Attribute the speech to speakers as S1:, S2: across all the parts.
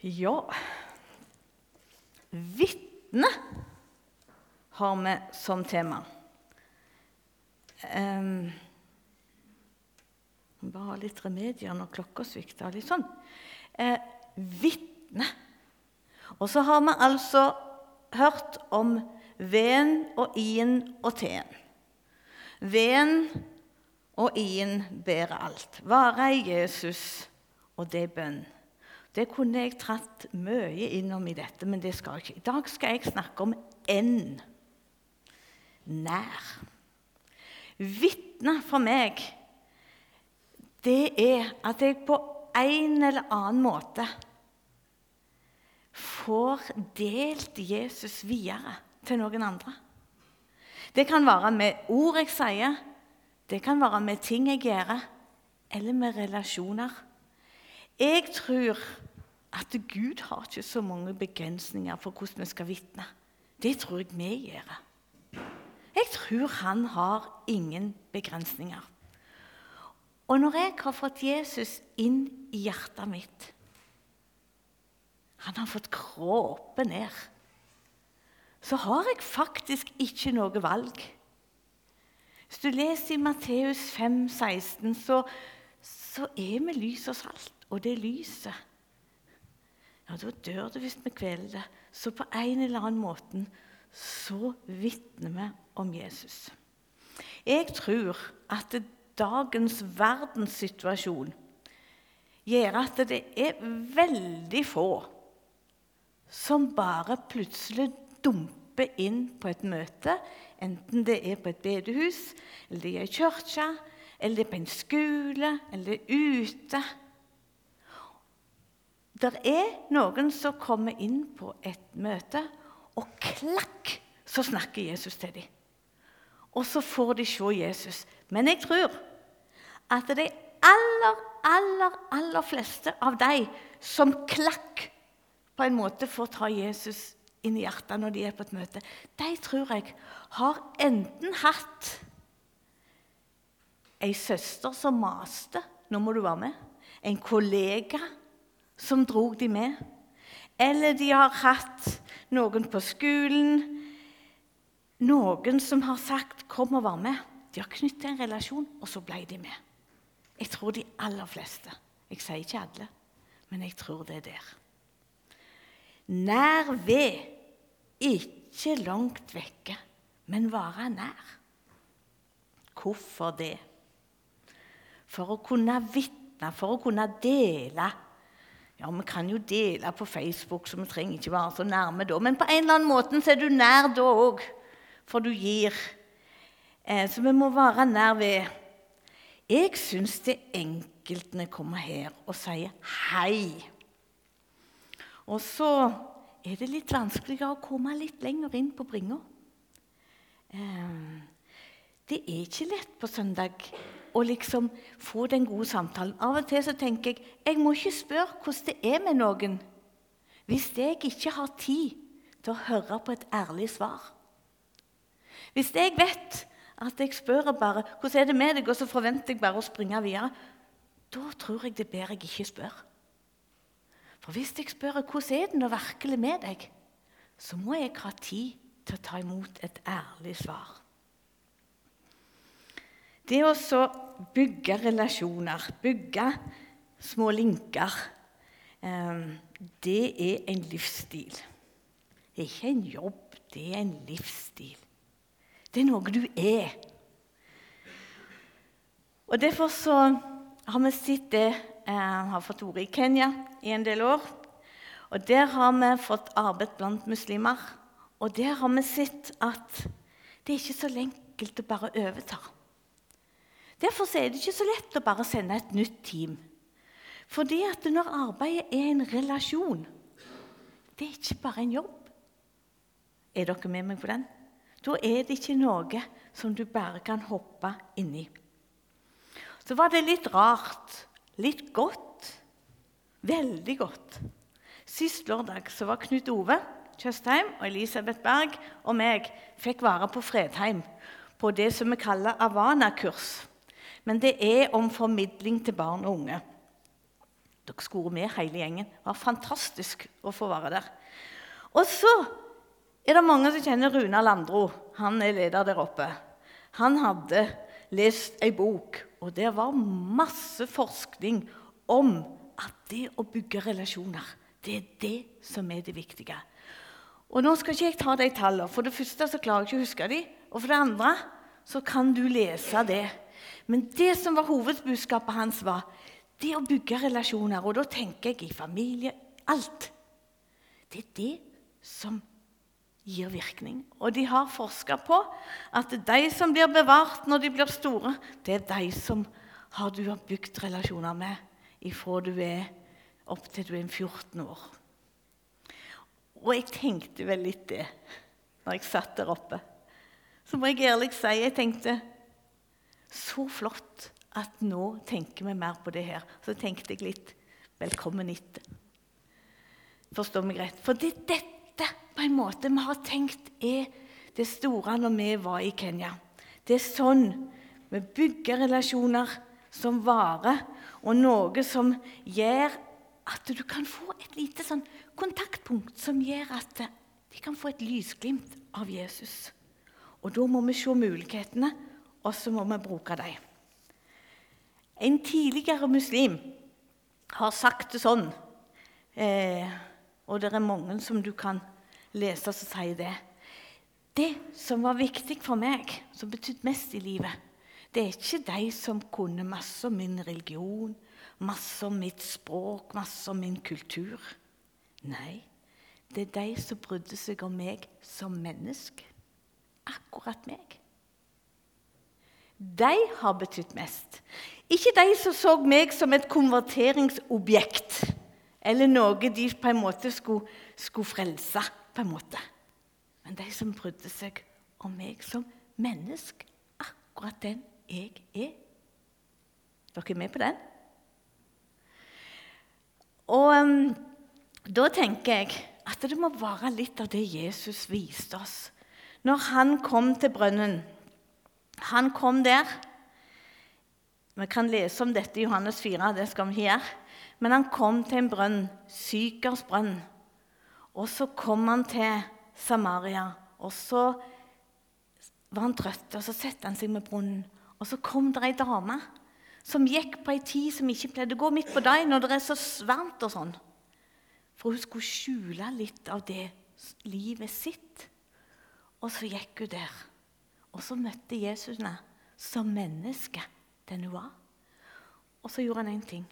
S1: Ja Vitne har vi som tema. Um, bare litt remedier når klokka svikter. Litt sånn. Eh, vitne. Og så har vi altså hørt om V-en og I-en og T-en. V-en og I-en bærer alt. Vare i Jesus, og det er bønn. Det kunne jeg tratt mye innom i dette, men det skal jeg ikke. I dag skal jeg snakke om en nær. Vitne for meg, det er at jeg på en eller annen måte får delt Jesus videre til noen andre. Det kan være med ord jeg sier, det kan være med ting jeg gjør, eller med relasjoner. Jeg tror at Gud har ikke så mange begrensninger for hvordan vi skal vitne. Det tror jeg vi gjør. Jeg tror han har ingen begrensninger. Og når jeg har fått Jesus inn i hjertet mitt Han har fått kråpe ned. Så har jeg faktisk ikke noe valg. Hvis du leser i Matteus 5, 16, så, så er vi lys og salt og det lyset, ja, da dør det hvis vi kveler det. Så på en eller annen måte så vitner vi om Jesus. Jeg tror at dagens verdenssituasjon gjør at det er veldig få som bare plutselig dumper inn på et møte, enten det er på et bedehus, eller det er i kirke, eller det er på en skole, eller det er ute. Det er noen som kommer inn på et møte, og klakk, så snakker Jesus til dem. Og så får de se Jesus. Men jeg tror at de aller, aller, aller fleste av de som klakk på en måte får ta Jesus inn i hjertet når de er på et møte, de tror jeg har enten hatt ei søster som maste 'Nå må du være med.' En kollega som drog de med. Eller de har hatt noen på skolen, noen som har sagt 'kom og vær med'. De har knyttet en relasjon, og så ble de med. Jeg tror de aller fleste. Jeg sier ikke alle, men jeg tror det er der. Nær ved, ikke langt vekke, men være nær. Hvorfor det? For å kunne vitne, for å kunne dele ja, vi kan jo dele på Facebook, så vi trenger ikke være så nærme da. Men på en eller annen måte så er du nær da òg, for du gir. Eh, så vi må være nær ved. Jeg syns det er enkelt når jeg kommer her og sier hei. Og så er det litt vanskeligere å komme litt lenger inn på bringa. Eh, det er ikke lett på søndag å liksom få den gode samtalen. Av og til så tenker jeg jeg må ikke spørre hvordan det er med noen hvis jeg ikke har tid til å høre på et ærlig svar. Hvis jeg vet at jeg spør bare 'Hvordan er det med deg?' og så forventer jeg bare å springe videre, da tror jeg det bedre jeg ikke spør. For hvis jeg spør 'Hvordan er det nå virkelig med deg?', så må jeg ha tid til å ta imot et ærlig svar. Det å bygge relasjoner, bygge små linker, ehm, det er en livsstil. Det er ikke en jobb, det er en livsstil. Det er noe du er. Og Derfor så har vi sett det Jeg har fått ordet i Kenya i en del år. Og Der har vi fått arbeid blant muslimer. Og der har vi sett at det er ikke så enkelt å bare overta. Derfor er det ikke så lett å bare sende et nytt team. Fordi at når arbeidet er en relasjon Det er ikke bare en jobb. Er dere med meg på den? Da er det ikke noe som du bare kan hoppe inni. Så var det litt rart, litt godt, veldig godt. Sist lørdag så var Knut Ove Tjøstheim og Elisabeth Berg og meg fikk være på Fredheim på det som vi kaller Avana-kurs men det er om formidling til barn og unge. Dere skulle med hele gjengen. Det var fantastisk å få være der. Og så er det mange som kjenner Runa Landro. Han er leder der oppe. Han hadde lest ei bok, og det var masse forskning om at det å bygge relasjoner, det er det som er det viktige. Og Nå skal ikke jeg ta de tallene. For det første så klarer jeg ikke å huske de, og for det andre så kan du lese det. Men det som var hovedbudskapet hans, var det å bygge relasjoner. Og da tenker jeg i familie alt. Det er det som gir virkning. Og de har forska på at de som blir bevart når de blir store, det er de som har du har bygd relasjoner med ifra du er opp til du er 14 år. Og jeg tenkte vel litt det når jeg satt der oppe. Så må jeg ærlig si jeg tenkte så flott at nå tenker vi mer på det her. Så tenkte jeg litt velkommen etter. Forstår meg rett. For det er dette på en måte vi har tenkt er det store når vi var i Kenya. Det er sånn vi bygger relasjoner som varer, og noe som gjør at du kan få et lite sånn kontaktpunkt som gjør at de kan få et lysglimt av Jesus. Og da må vi se mulighetene, og så må vi bruke dem. En tidligere muslim har sagt det sånn, eh, og det er mange som du kan lese som sier det. Det som var viktig for meg, som betydde mest i livet, det er ikke de som kunne masse om min religion, masse om mitt språk, masse om min kultur. Nei, det er de som brydde seg om meg som menneske. Akkurat meg. De har betydd mest. Ikke de som så meg som et konverteringsobjekt eller noe de på en måte skulle, skulle frelse. på en måte. Men de som brydde seg om meg som menneske. Akkurat den jeg er. Dere er med på den? Og um, da tenker jeg at det må være litt av det Jesus viste oss når han kom til brønnen. Han kom der. Vi kan lese om dette i Johannes 4, det skal vi gjøre. Men han kom til en brønn, Sykers brønn. Og så kom han til Samaria, og så var han trøtt, og så satte han seg med brunnen. Og så kom det ei dame som gikk på ei tid som ikke pleide å gå midt på dagen når det er så varmt og sånn. For hun skulle skjule litt av det livet sitt. Og så gikk hun der. Og så møtte Jesus henne som menneske, den hun var. Og så gjorde han én ting.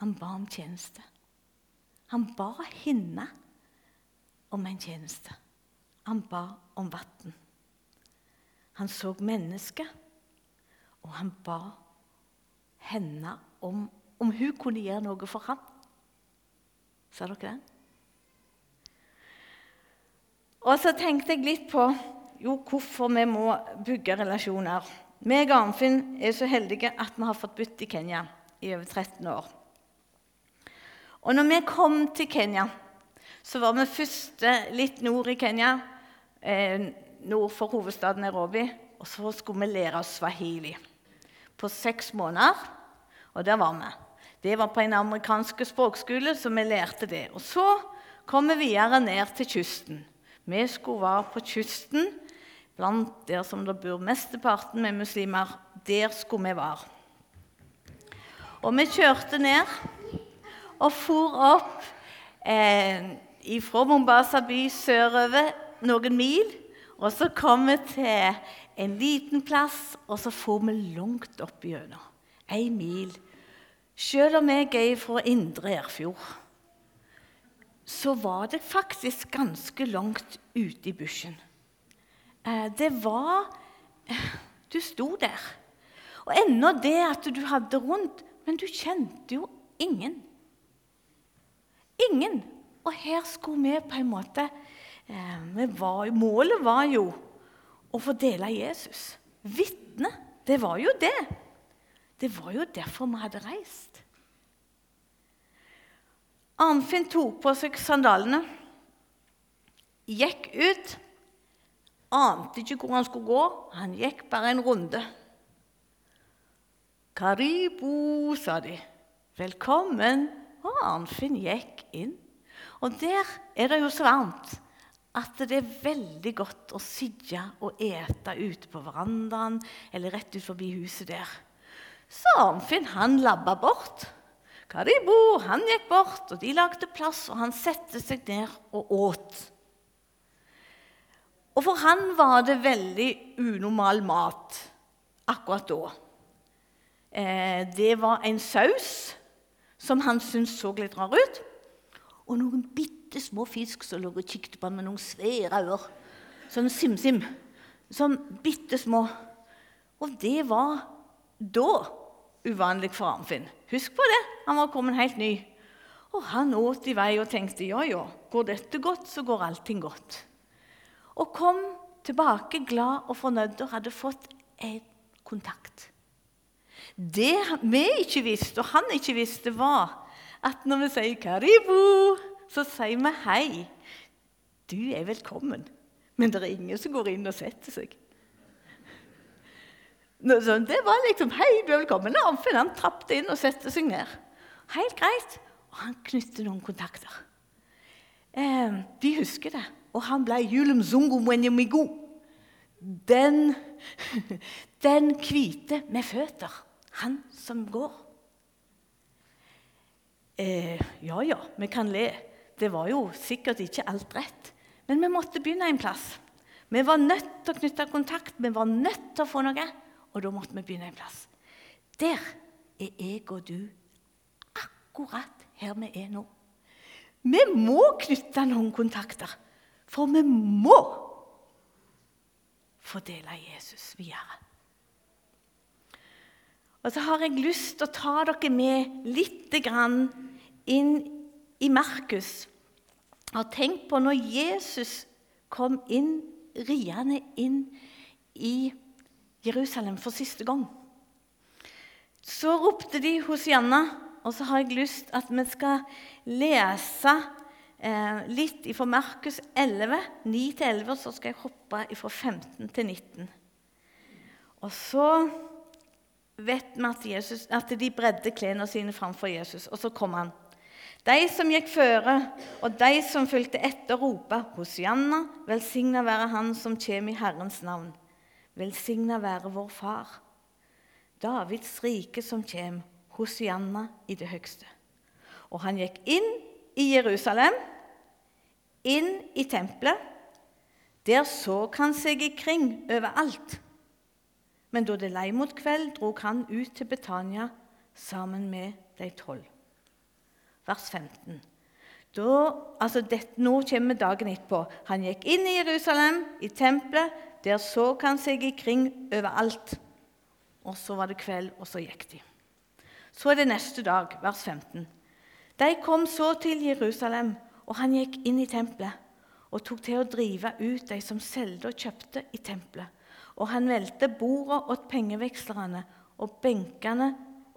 S1: Han ba om tjeneste. Han ba henne om en tjeneste. Han ba om vann. Han så mennesket, og han ba henne om, om hun kunne gjøre noe for ham. Sa dere det? Og så tenkte jeg litt på jo, hvorfor vi må bygge relasjoner. Meg og Arnfinn er så heldige at vi har fått bytt i Kenya i over 13 år. Og når vi kom til Kenya, så var vi først litt nord i Kenya, eh, nord for hovedstaden Nairobi. Og så skulle vi lære oss swahili på seks måneder. Og der var vi. Det var på en amerikansk språkskole, så vi lærte det. Og så kom vi videre ned til kysten. Vi skulle være på kysten, blant der som det bor mesteparten med muslimer. Der skulle vi være. Og vi kjørte ned og for opp eh, fra Mombasa by sørover noen mil. Og så kom vi til en liten plass, og så for vi langt opp gjennom. Ei mil. Selv om jeg er fra Indre Erfjord, så var det faktisk ganske langt ute i bushen. Eh, det var Du sto der. Og ennå det at du hadde rundt Men du kjente jo ingen. Ingen. Og her skulle vi på en måte eh, var, Målet var jo å få dele Jesus. Vitne. Det var jo det. Det var jo derfor vi hadde reist. Arnfinn tok på seg sandalene, gikk ut. Ante ikke hvor han skulle gå. Han gikk bare en runde. Karibu, sa de. Velkommen. Og Arnfinn gikk inn. Og der er det jo så varmt at det er veldig godt å sitte og ete ute på verandaen eller rett ut forbi huset der. Så Arnfinn han labba bort. Karibo han gikk bort, og de lagde plass, og han satte seg ned og åt. Og for han var det veldig unormal mat akkurat da. Eh, det var en saus som han syntes så litt rar ut, og noen bitte små fisk som lå og kikket på ham med noen svære øyne, Sånn sim-sim. Sånn bitte små. Og det var da uvanlig for Arnfinn. Husk på det, han var kommet helt ny. Og han åt i vei og tenkte ja, ja, går dette godt, så går allting godt. Og kom tilbake glad og fornøyd og hadde fått en kontakt. Det vi ikke visste, og han ikke visste, var at når vi sier 'Karibu', så sier vi 'hei'. Du er velkommen. Men det er ingen som går inn og setter seg. Det var liksom 'Hei, du er velkommen'. Arnfinn han trappet inn og satte seg ned. Helt greit. Og han knyttet noen kontakter. Eh, de husker det. Og han ble Julum Zungo Mwenyamigo. Den, den hvite med føtter. Han som går. Eh, ja, ja, vi kan le. Det var jo sikkert ikke alt rett. Men vi måtte begynne en plass. Vi var nødt til å knytte kontakt, vi var nødt til å få noe. Og da måtte vi begynne en plass. Der er jeg og du akkurat her vi er nå. Vi må knytte noen kontakter, for vi må fordele Jesus videre. Og så har jeg lyst til å ta dere med litt inn i Markus. Og tenk på når Jesus kom inn, riende inn i Jerusalem for siste gang. Så ropte de hos Janna, og så har jeg lyst at vi skal lese eh, litt fra Markus 11, 9-11, så skal jeg hoppe fra 15 til 19. Og så vet vi at, Jesus, at de bredde klærne sine framfor Jesus, og så kom han. De som gikk føre, og de som fulgte etter, ropa Hosianna, velsigna være Han som kommer i Herrens navn. Velsigna være vår Far. Davids rike som kommer, Hosianna i det høgste. Og han gikk inn i Jerusalem, inn i tempelet. Der så han seg ikring overalt men da det lei mot kveld, drog han ut til Betania sammen med de tolv. Vers 15. Da, altså det, nå kommer dagen etterpå. Han gikk inn i Jerusalem, i tempelet. Der så han seg ikring overalt. Og så var det kveld, og så gikk de. Så er det neste dag, vers 15. De kom så til Jerusalem, og han gikk inn i tempelet og tok til å drive ut de som solgte og kjøpte i tempelet og han velte bordet åt pengevekslerne og benkene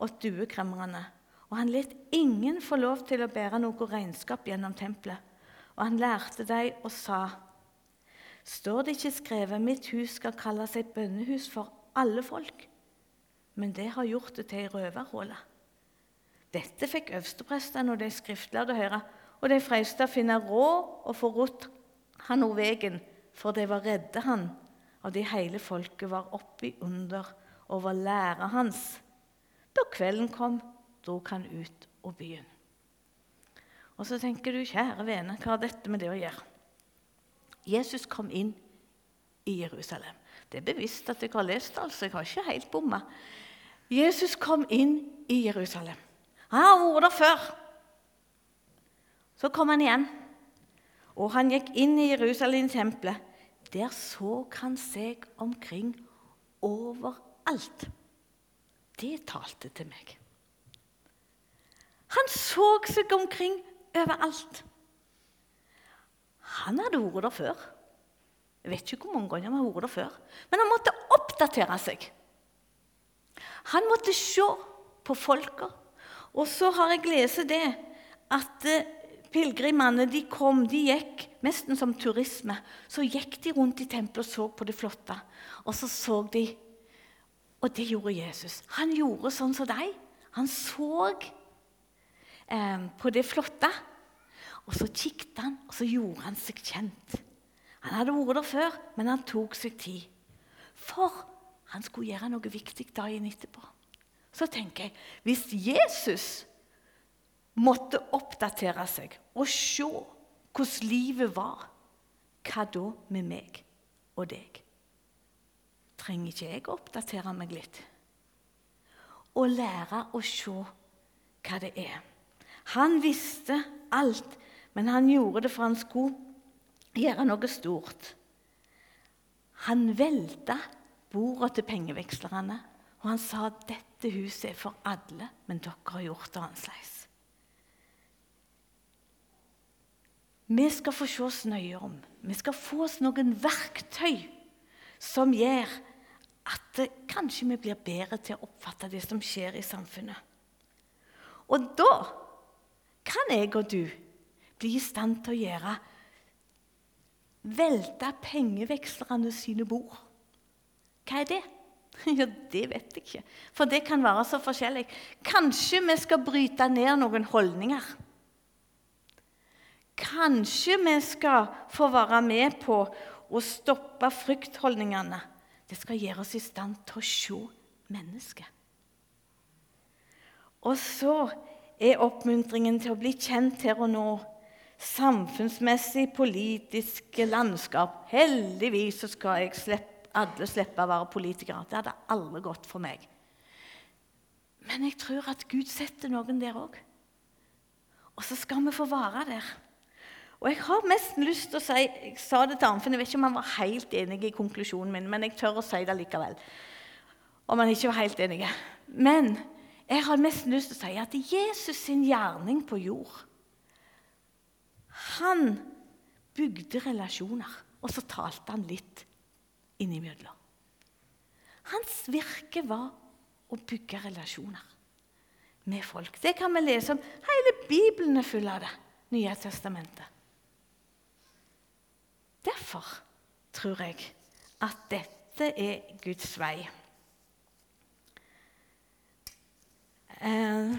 S1: åt duekremmerne. Og han lot ingen få lov til å bære noe regnskap gjennom tempelet. Og han lærte dem og sa:" Står det ikke skrevet 'Mitt hus skal kalle seg bønnehus for alle folk'? Men det har gjort det til ei røverhule. Dette fikk øversteprestene og de skriftlærde høre, og de freiste å finne råd og få rodd han over veien, for de var redde han og de hele folket var oppi under over læra hans. Da kvelden kom, dro han ut av byen. Og så tenker du, kjære vene, hva har dette med det å gjøre? Jesus kom inn i Jerusalem. Det er bevisst at jeg har lest, altså. Jeg har ikke helt bomma. Jesus kom inn i Jerusalem. Han har vært der før. Så kom han igjen, og han gikk inn i Jerusalem-tempelet. Der så han seg omkring overalt. Det talte til meg. Han så seg omkring overalt. Han hadde vært der før. Jeg vet ikke hvor mange ganger han hadde vært der før. Men han måtte oppdatere seg. Han måtte se på folka. Og så har jeg lest det at eh, Pilegrimene de kom, de gikk nesten som turisme. Så gikk de rundt i tempelet og så på det flotte. Og så så de Og det gjorde Jesus. Han gjorde sånn som deg. Han så eh, på det flotte. Og så kikket han, og så gjorde han seg kjent. Han hadde vært der før, men han tok seg tid. For han skulle gjøre noe viktig dagen etterpå. Så tenker jeg hvis Jesus måtte oppdatere seg og se hvordan livet var, hva da med meg og deg? Trenger ikke jeg å oppdatere meg litt? Og lære å se hva det er. Han visste alt men han gjorde det for han skulle gjøre noe stort. Han velta bordet til pengevekslerne, og han sa at dette huset er for alle, men dere har gjort det annerledes. Vi skal få se oss nøye om. Vi skal få oss noen verktøy som gjør at kanskje vi blir bedre til å oppfatte det som skjer i samfunnet. Og da kan jeg og du bli i stand til å gjøre Velte pengevekslerne sine bord. Hva er det? Ja, Det vet jeg ikke, for det kan være så forskjellig. Kanskje vi skal bryte ned noen holdninger. Kanskje vi skal få være med på å stoppe fryktholdningene. Det skal gjøre oss i stand til å se mennesket. Og så er oppmuntringen til å bli kjent her og nå samfunnsmessig, politisk landskap. Heldigvis så skal jeg slippe, alle slippe å være politikere. Det hadde aldri gått for meg. Men jeg tror at Gud setter noen der òg. Og så skal vi få være der. Og jeg har nesten lyst til å si Jeg sa det til Arnfinn, jeg vet ikke om han var helt enig i konklusjonen min, men jeg tør å si det likevel. Om han ikke var helt enig. Men jeg har nesten lyst til å si at Jesus sin gjerning på jord han bygde relasjoner, og så talte han litt innimellom. Hans virke var å bygge relasjoner med folk. Det kan vi lese om. Hele Bibelen er full av det. Nye testamentet. Derfor tror jeg at dette er Guds vei. Eh,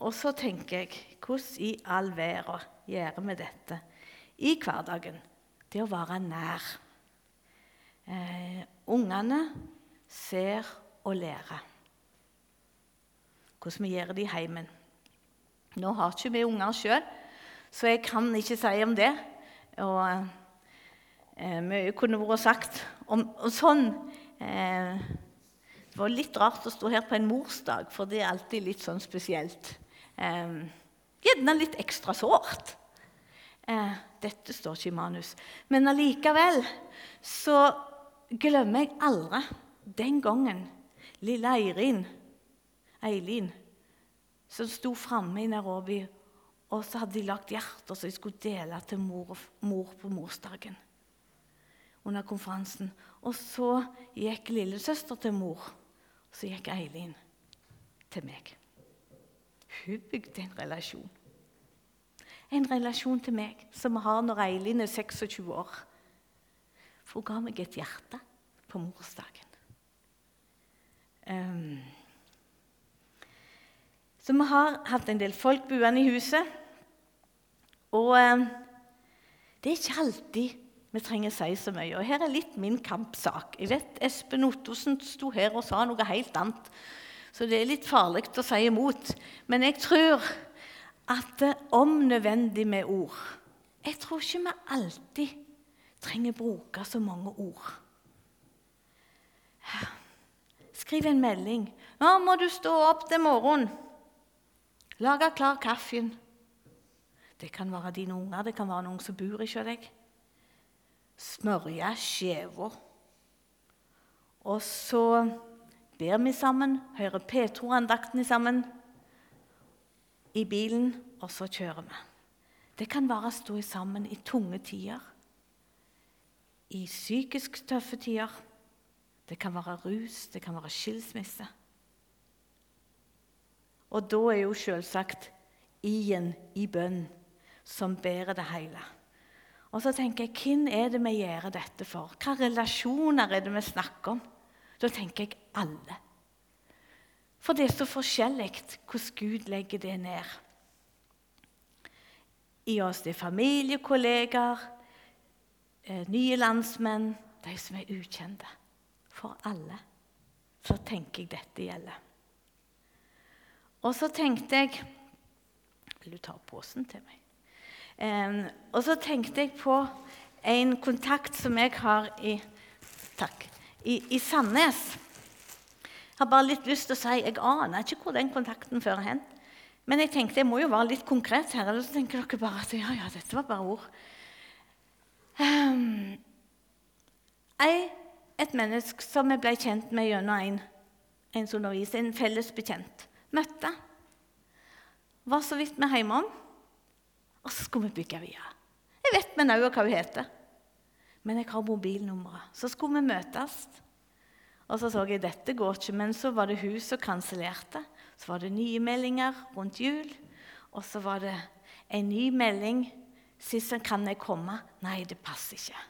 S1: og så tenker jeg hvordan i all verden gjør vi dette i hverdagen? Det å være nær. Eh, ungene ser og lærer. Hvordan vi gjør det i heimen. Nå har ikke vi unger sjøl, så jeg kan ikke si om det. Og eh, mye kunne vært sagt om, om sånn. Eh, det var litt rart å stå her på en morsdag, for det er alltid litt sånn spesielt. Eh, gjerne litt ekstra sårt. Eh, dette står ikke i manus. Men allikevel så glemmer jeg aldri den gangen lille Eirin, Eilin, som sto framme i Nairobi, og så hadde de lagt hjerter som de skulle dele til mor, mor på morsdagen under konferansen. Og så gikk lillesøster til mor, og så gikk Eilin til meg. Hun bygde en relasjon. En relasjon til meg som vi har når Eilin er 26 år. For hun ga meg et hjerte på morsdagen. Um, så vi har hatt en del folk buende i huset. Og um, det er ikke alltid vi trenger å si så mye. Og her er litt min kampsak. Jeg vet Espen Ottosen sto her og sa noe helt annet. Så det er litt farlig å si imot. Men jeg tror at det om nødvendig med ord Jeg tror ikke vi alltid trenger bruke så mange ord. Skriv en melding. 'Nå må du stå opp til morgenen.' Lage klar kaffen. Det kan være dine unger, det kan være noen som bor hos deg. Smørje skiva. Og så ber vi sammen, hører P2-andakten sammen i bilen, og så kjører vi. Det kan være å stå sammen i tunge tider, i psykisk tøffe tider. Det kan være rus, det kan være skilsmisse. Og da er jo selvsagt i-en i bønn som bærer det hele. Og så tenker jeg, Hvem er det vi gjør dette for? Hva relasjoner er det vi snakker om? Da tenker jeg alle. For det er så forskjellig hvordan Gud legger det ned. i oss. Det er familiekollegaer, nye landsmenn, de som er ukjente. For alle så tenker jeg dette gjelder. Og så tenkte jeg Vil du ta posen til meg? Eh, og så tenkte jeg på en kontakt som jeg har i Takk. I, i Sandnes. Jeg har bare litt lyst til å si jeg aner ikke hvor den kontakten fører hen. Men jeg tenkte jeg må jo være litt konkret her. Eller så tenker dere bare at ja, ja, dette var bare ord. Um, jeg, et menneske som jeg ble kjent med gjennom en, en som underviser, en felles bekjent, møtte. Var så vidt vi hjemme om. Og så skulle vi bygge videre. Jeg vet med nauet hva hun heter, men jeg har mobilnummeret. Så skulle vi møtes. Og så så jeg dette går ikke, men så var det hun som kansellerte. Så var det nye meldinger rundt jul, og så var det en ny melding. Sist kan jeg komme? Nei, det passer ikke.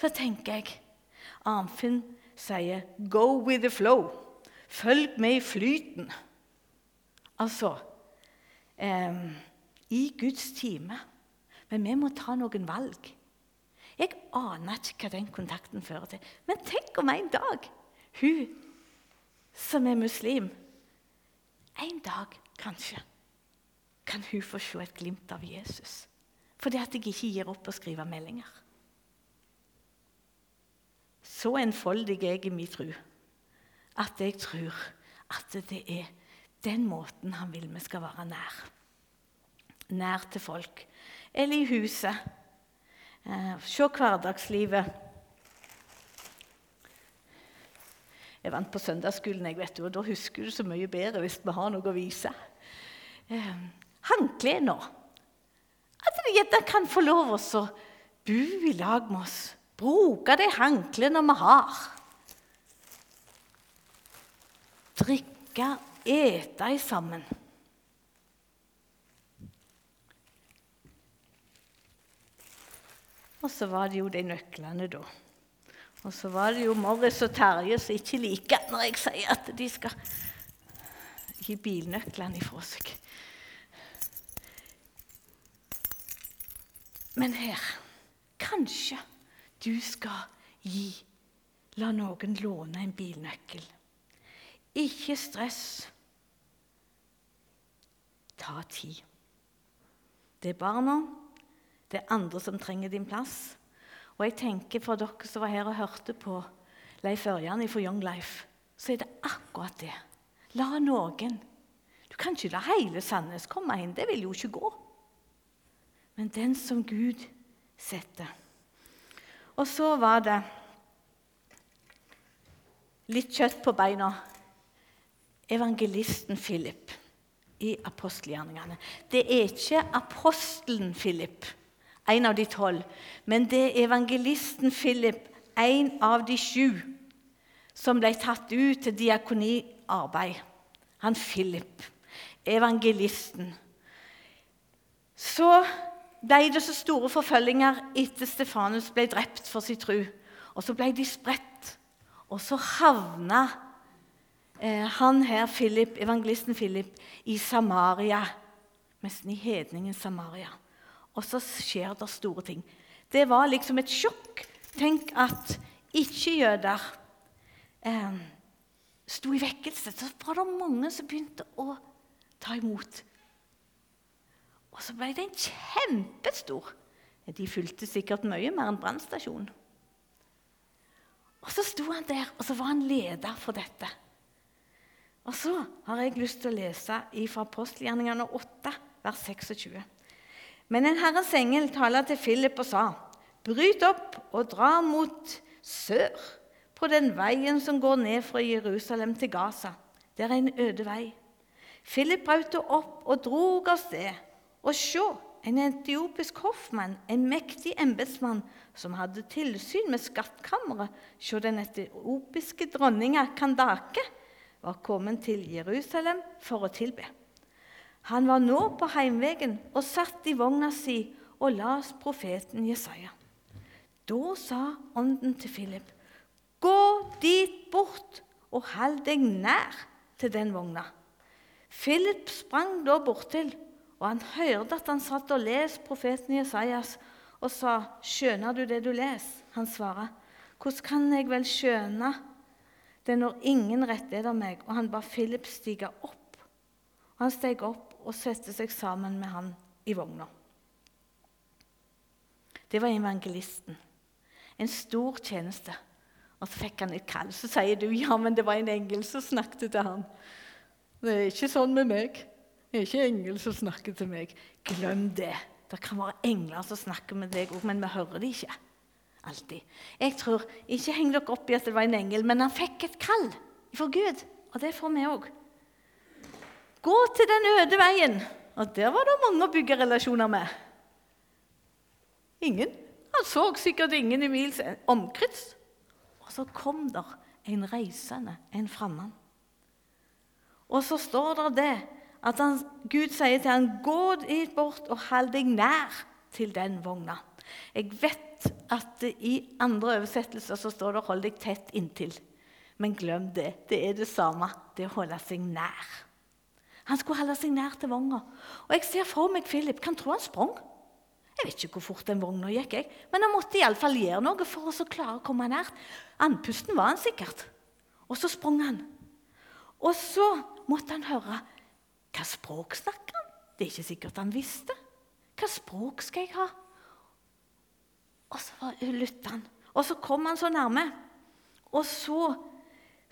S1: Så tenker jeg Arnfinn sier 'go with the flow'. Følg med i flyten. Altså eh, I Guds time. Men vi må ta noen valg. Jeg aner ikke hva den kontakten fører til. Men tenk om en dag hun som er muslim En dag, kanskje, kan hun få se et glimt av Jesus. Fordi at jeg ikke gir opp å skrive meldinger. Så enfoldig er jeg i min tro at jeg tror at det er den måten han vil vi skal være nær. Nær til folk eller i huset. Eh, se hverdagslivet. Jeg vant på søndagsskolen, jeg vet du, og da husker du så mye bedre hvis vi har noe å vise. Eh, Håndkle nå. At gjerne kan få lov å bo i lag med oss. Bruke de håndklærne vi har. Drikke, ete sammen. Og så var det jo de nøklene, da. Og så var det jo Morris og Terje som ikke liker når jeg sier at de skal gi bilnøklene ifra seg. Men her Kanskje du skal gi La noen låne en bilnøkkel. Ikke stress. Ta tid. Det er barna det er andre som trenger din plass. Og jeg tenker For dere som var her og hørte på Leif Ørjan fra Young Life, så er det akkurat det. La noen Du kan ikke la hele Sandnes komme inn. Det vil jo ikke gå. Men den som Gud setter. Og så var det litt kjøtt på beina. Evangelisten Philip i apostelgjerningene. Det er ikke apostelen Philip en av de tolv. Men det er evangelisten Philip, en av de sju, som ble tatt ut til diakoniarbeid. Han Philip, evangelisten. Så ble det så store forfølginger etter Stefanus ble drept for sin tro. Og så ble de spredt. Og så havna eh, han her, Philip, evangelisten Philip i Samaria. Nesten i hedningen Samaria og så skjer det store ting. Det var liksom et sjokk. Tenk at ikke-jøder eh, sto i vekkelse. Så var det mange som begynte å ta imot. Og så ble den kjempestor De fulgte sikkert mye mer enn brannstasjonen. Og så sto han der, og så var han leder for dette. Og så har jeg lyst til å lese fra apostelgjerningene 8, vers 26. Men en Herres engel taler til Philip og sa, Bryt opp og dra mot sør, på den veien som går ned fra Jerusalem til Gaza. Det er en øde vei. Philip brøt opp og drog av sted. Og se, en etiopisk hoffmann, en mektig embetsmann, som hadde tilsyn med skattkammeret se den etiopiske dronninga Kandake, var kommet til Jerusalem for å tilbe. Han var nå på heimvegen og satt i vogna si og las profeten Jesaja. Da sa ånden til Philip, 'Gå dit bort og hold deg nær til den vogna.' Philip sprang da bortil Og han hørte at han satt og leste profeten Jesajas og sa, 'Skjønner du det du leser?' Han svarer, 'Hvordan kan jeg vel skjønne det når ingen rettleder meg?' Og han ba Philip stige opp. Og han steg opp og satte seg sammen med han i vogna. Det var evangelisten. En stor tjeneste. Og så fikk han et kall. Så sier du ja, men det var en engel som snakket til han. Det er ikke sånn med meg. Det er ikke engel som snakker til meg. Glem det. Det kan være engler som snakker med deg òg, men vi hører det ikke alltid. Jeg tror, Ikke heng dere opp i at det var en engel, men han fikk et kall fra Gud. Og det får vi òg. Gå til den øde veien. Og der var det mange å bygge relasjoner med. Ingen. Han så sikkert ingen i mils omkrets. Og så kom der en reisende, en fremmed. Og så står det det at han, Gud sier til ham, 'Gå dit bort og hold deg nær til den vogna'. Jeg vet at i andre oversettelser så står det 'hold deg tett inntil'. Men glem det. Det er det samme. Det å holde seg nær. Han skulle holde seg nær til vogna. Og jeg ser for meg Philip. Kan tro han sprang. Jeg vet ikke hvor fort den vogna gikk, jeg. men han måtte iallfall gjøre noe for å klare å komme nær. Andpusten var han sikkert. Og så sprang han. Og så måtte han høre hva språk snakker han? Det er ikke sikkert han visste. Hva språk skal jeg ha? Og så lytta han. Og så kom han så nærme. Og så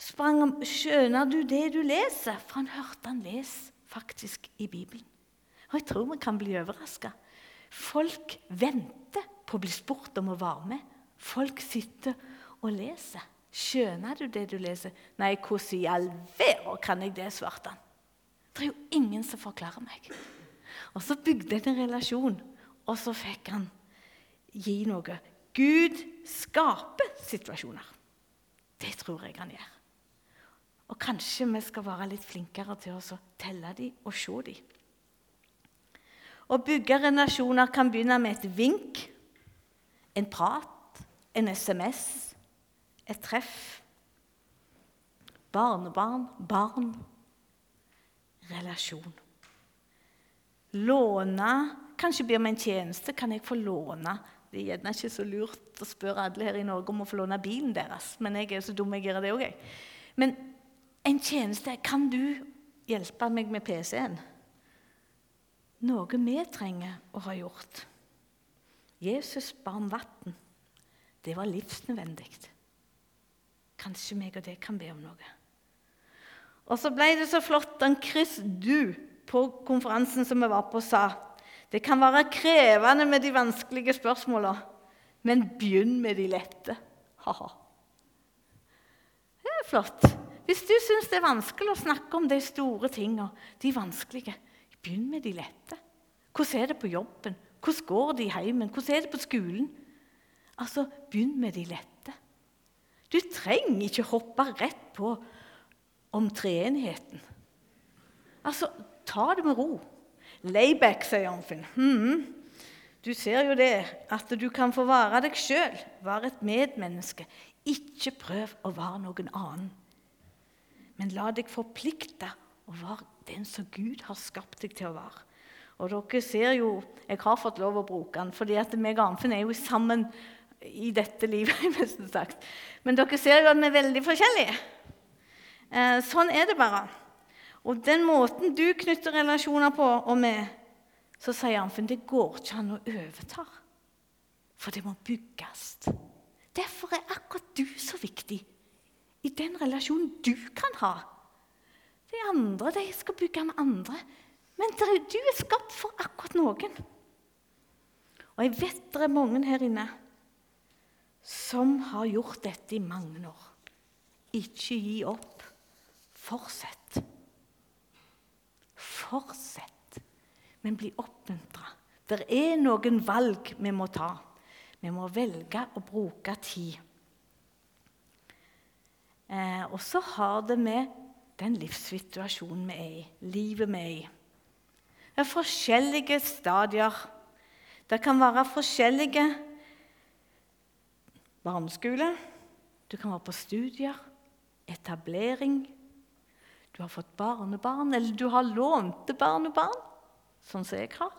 S1: sprang han Skjønner du det du leser? For han hørte han lese faktisk i Bibelen. Og jeg tror vi kan bli overraska. Folk venter på å bli spurt om å være med. Folk sitter og leser. Skjønner du det du leser? Nei, hvordan i all verden kan jeg det, svarte han. Det er jo ingen som forklarer meg. Og så bygde jeg en relasjon, og så fikk han gi noe. Gud skaper situasjoner. Det tror jeg han gjør. Og kanskje vi skal være litt flinkere til å telle dem og se dem. Å bygge relasjoner kan begynne med et vink, en prat, en SMS, et treff. Barnebarn, barn, relasjon. Låne Kanskje ber vi en tjeneste. Kan jeg få låne? Det er gjerne ikke så lurt å spørre alle her i Norge om å få låne bilen deres, men jeg er så dum jeg gjør det òg, jeg. Men en tjeneste Kan du hjelpe meg med PC-en? Noe vi trenger å ha gjort. Jesus ba om vann. Det var livsnødvendig. Kanskje meg og deg kan be om noe. Og så ble det så flott. Den Chris Du på konferansen som vi var på, sa det kan være krevende med de vanskelige spørsmåla, men begynn med de lette. Ha-ha. Det er flott. Hvis du syns det er vanskelig å snakke om de store tinga, de vanskelige, begynn med de lette. Hvordan er det på jobben? Hvordan går det i heimen? Hvordan er det på skolen? Altså, begynn med de lette. Du trenger ikke hoppe rett på om treenigheten. Altså, ta det med ro. Layback, sier Arnfinn. Hmm. Du ser jo det, at du kan få være deg sjøl, være et medmenneske. Ikke prøv å være noen annen. Men la deg forplikte å være den som Gud har skapt deg til å være. Og dere ser jo, Jeg har fått lov å bruke den, fordi at meg og Arnfinn er jo sammen i dette livet. Men dere ser jo at vi er veldig forskjellige. Eh, sånn er det bare. Og den måten du knytter relasjoner på og med, så sier han for det går ikke an å overta. For det må bygges. Derfor er akkurat du så viktig i den relasjonen du kan ha. De andre de skal bygge med andre. Men du er skapt for akkurat noen. Og jeg vet det er mange her inne som har gjort dette i mange år. Ikke gi opp. Fortsett. Fortsett. Men bli oppmuntra. Det er noen valg vi må ta. Vi må velge å bruke tid. Eh, og så har det med den livssituasjonen vi er i, livet vi er i. Det er forskjellige stadier. Det kan være forskjellige barneskole, du kan være på studier, etablering, du har fått barnebarn, eller du har lånte barnebarn. sånn som jeg har.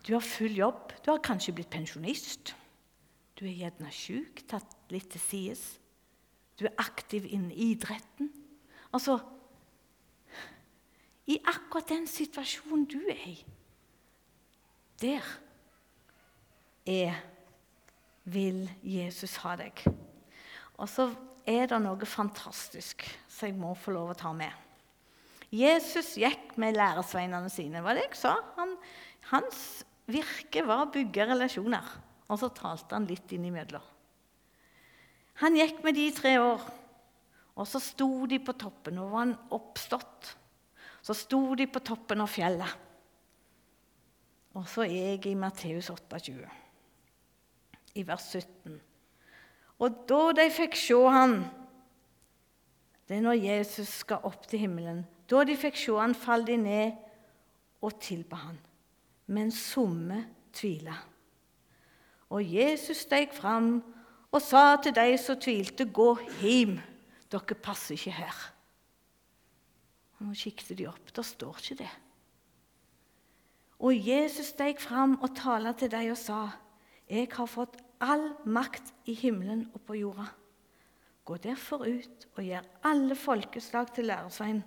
S1: Du har full jobb. Du har kanskje blitt pensjonist. Du er gjerne syk, tatt litt til sides. Du er aktiv innen idretten. Altså I akkurat den situasjonen du er i, der er vil Jesus ha deg. Og så er det noe fantastisk som jeg må få lov å ta med. Jesus gikk med læresveinene sine. Hva det jeg sa? Han, hans virke var å bygge relasjoner. Og så talte han litt innimellom. Han gikk med de i tre år, og så sto de på toppen. Nå var han oppstått. Så sto de på toppen av fjellet. Og så er jeg i Matteus 28, i vers 17. Og da de fikk se han, det er når Jesus skal opp til himmelen, da de fikk se han, falt de ned og tilba han. Men somme tvila. Og Jesus steg fram og sa til de som tvilte, 'Gå hjem, dere passer ikke her.' Nå kikket de opp. Der står ikke det. Og Jesus steg fram og talte til dem og sa, 'Jeg har fått all makt i himmelen og på jorda.' Gå derfor ut og gjør alle folkeslag til læresvein,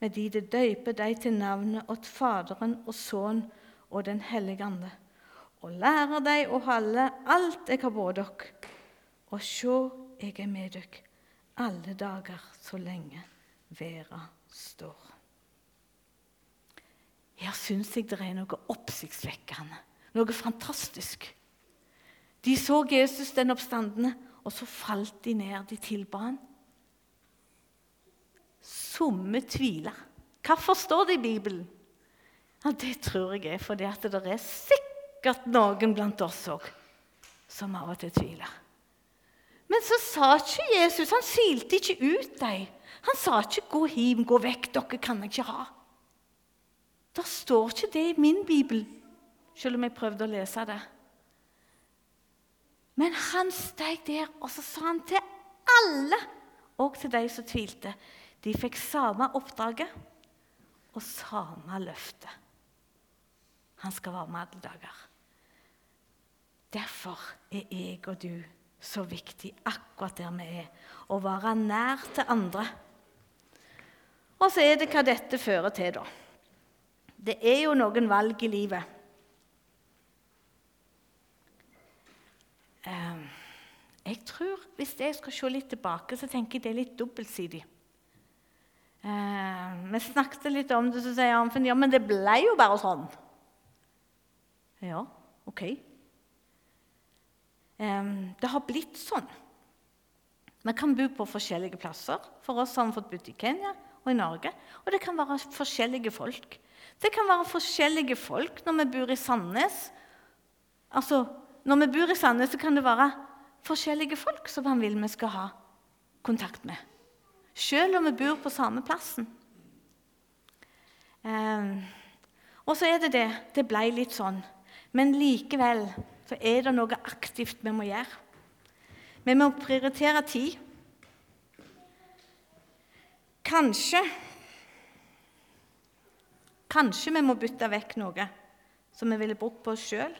S1: med de det døyper deg til navnet åt Faderen og Sønnen og Den hellige ande, og lærer deg å holde alt jeg har båret dere. Og sjå, jeg er med dere alle dager så lenge verda står. Her syns jeg det er noe oppsiktsvekkende, noe fantastisk. De så Jesus den oppstandende, og så falt de ned. De tilba han. Somme tviler. Hvorfor står det i Bibelen? Ja, Det tror jeg er fordi at det er sikkert noen blant oss òg som av og til tviler. Men så sa ikke Jesus Han silte ikke ut dem. Han sa ikke 'gå hjem, gå vekk, dere kan jeg ikke ha'. Det står ikke det i min bibel, selv om jeg prøvde å lese det. Men han steg der, og så sa han til alle, og til de som tvilte De fikk samme oppdraget og samme løfte. Han skal være med alle dager. Derfor er jeg og du så viktig akkurat der vi er, å være nær til andre. Og så er det hva dette fører til, da. Det er jo noen valg i livet. Jeg tror, Hvis jeg skal se litt tilbake, så tenker jeg det er litt dobbeltsidig. Eh, vi snakket litt om det, så sier han ja, men det ble jo bare sånn. Ja, OK. Det har blitt sånn. Vi kan bo på forskjellige plasser. For oss har vi fått bodd i Kenya og i Norge. Og det kan være forskjellige folk. Det kan være forskjellige folk når vi bor i Sandnes. Altså, Når vi bor i Sandnes, så kan det være forskjellige folk som han vil vi skal ha kontakt med. Selv om vi bor på samme plassen. Um, og så er det det. Det ble litt sånn. Men likevel så er det noe aktivt vi må gjøre. Vi må prioritere tid. Kanskje Kanskje vi må bytte vekk noe som vi ville brukt på oss sjøl.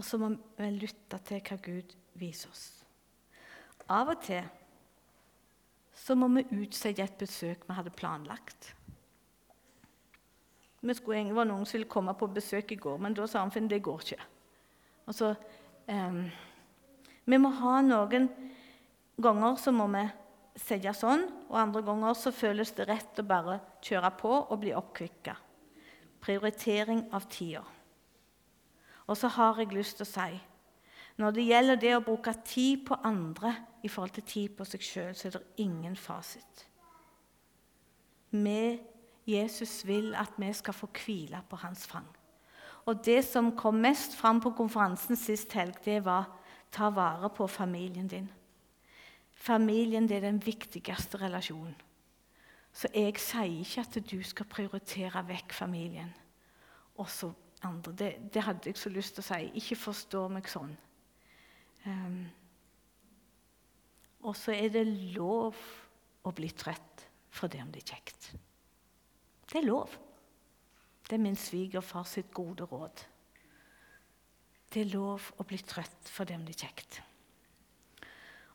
S1: Og så må vi lytte til hva Gud viser oss. Av og til så må vi utsette et besøk vi hadde planlagt. Vi skulle, det var noen som ville komme på besøk i går, men da sa han det går ikke. Så, um, vi må ha noen ganger så må vi sette sånn, og andre ganger så føles det rett å bare kjøre på og bli oppkvikka. Prioritering av tida. Og så har jeg lyst til å si når det gjelder det å bruke tid på andre i forhold til tid på seg sjøl, så er det ingen fasit. Vi Jesus vil at vi skal få hvile på hans fang. Og Det som kom mest fram på konferansen sist helg, det var ta vare på familien din. Familien det er den viktigste relasjonen. Så jeg sier ikke at du skal prioritere vekk familien. Også andre. Det, det hadde jeg så lyst til å si. Ikke forstå meg sånn. Um, og så er det lov å bli trøtt. for det om det er kjekt. Det er lov. Det er min svigerfar sitt gode råd. Det er lov å bli trøtt for det om det er kjekt.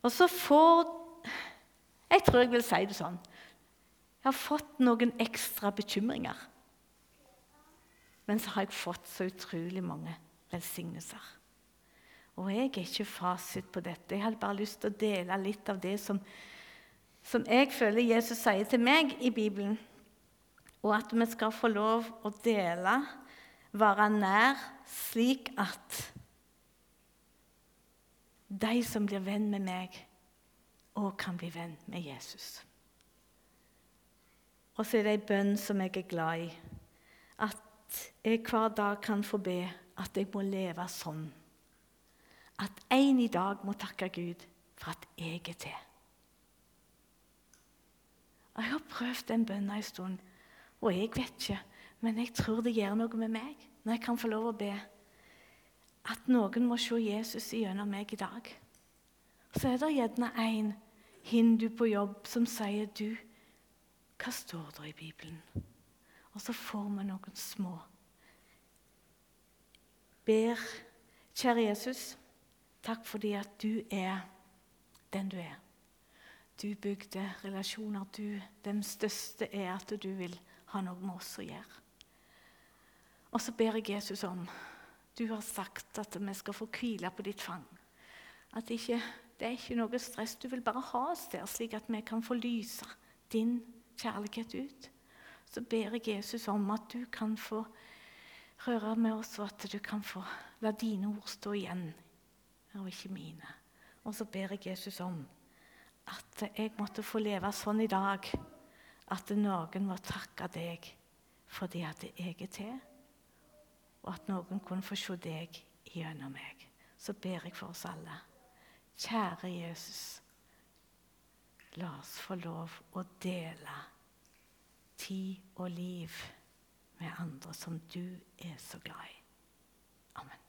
S1: Og så får Jeg tror jeg vil si det sånn. Jeg har fått noen ekstra bekymringer. Men så har jeg fått så utrolig mange velsignelser. Og jeg er ikke fasit på dette. Jeg hadde bare lyst til å dele litt av det som, som jeg føler Jesus sier til meg i Bibelen. Og at vi skal få lov å dele, være nær, slik at de som blir venn med meg, òg kan bli venn med Jesus. Og så er det ei bønn som jeg er glad i. Jeg hver dag kan få be at jeg må leve sånn. At en i dag må takke Gud for at jeg er til. Og Jeg har prøvd den bønna en stund, og jeg vet ikke, men jeg tror det gjør noe med meg når jeg kan få lov å be. At noen må se Jesus gjennom meg i dag. Så er det gjerne en hindu på jobb som sier du, hva står det i Bibelen? Og så får vi noen små. Ber, kjære Jesus, takk fordi at du er den du er. Du bygde relasjoner. Du, den største er at du vil ha noe med oss å gjøre. Og så ber jeg Jesus om Du har sagt at vi skal få hvile på ditt fang. At ikke, det er ikke noe stress. Du vil bare ha oss der, slik at vi kan få lyse din kjærlighet ut. Så ber jeg Jesus om at du kan få røre med oss, og at du kan få la dine ord stå igjen, og ikke mine. Og så ber jeg Jesus om at jeg måtte få leve sånn i dag at noen må takke deg fordi at jeg er til, og at noen kunne få se deg gjennom meg. Så ber jeg for oss alle. Kjære Jesus, la oss få lov å dele tid og liv med andre som du er så glad i. Amen.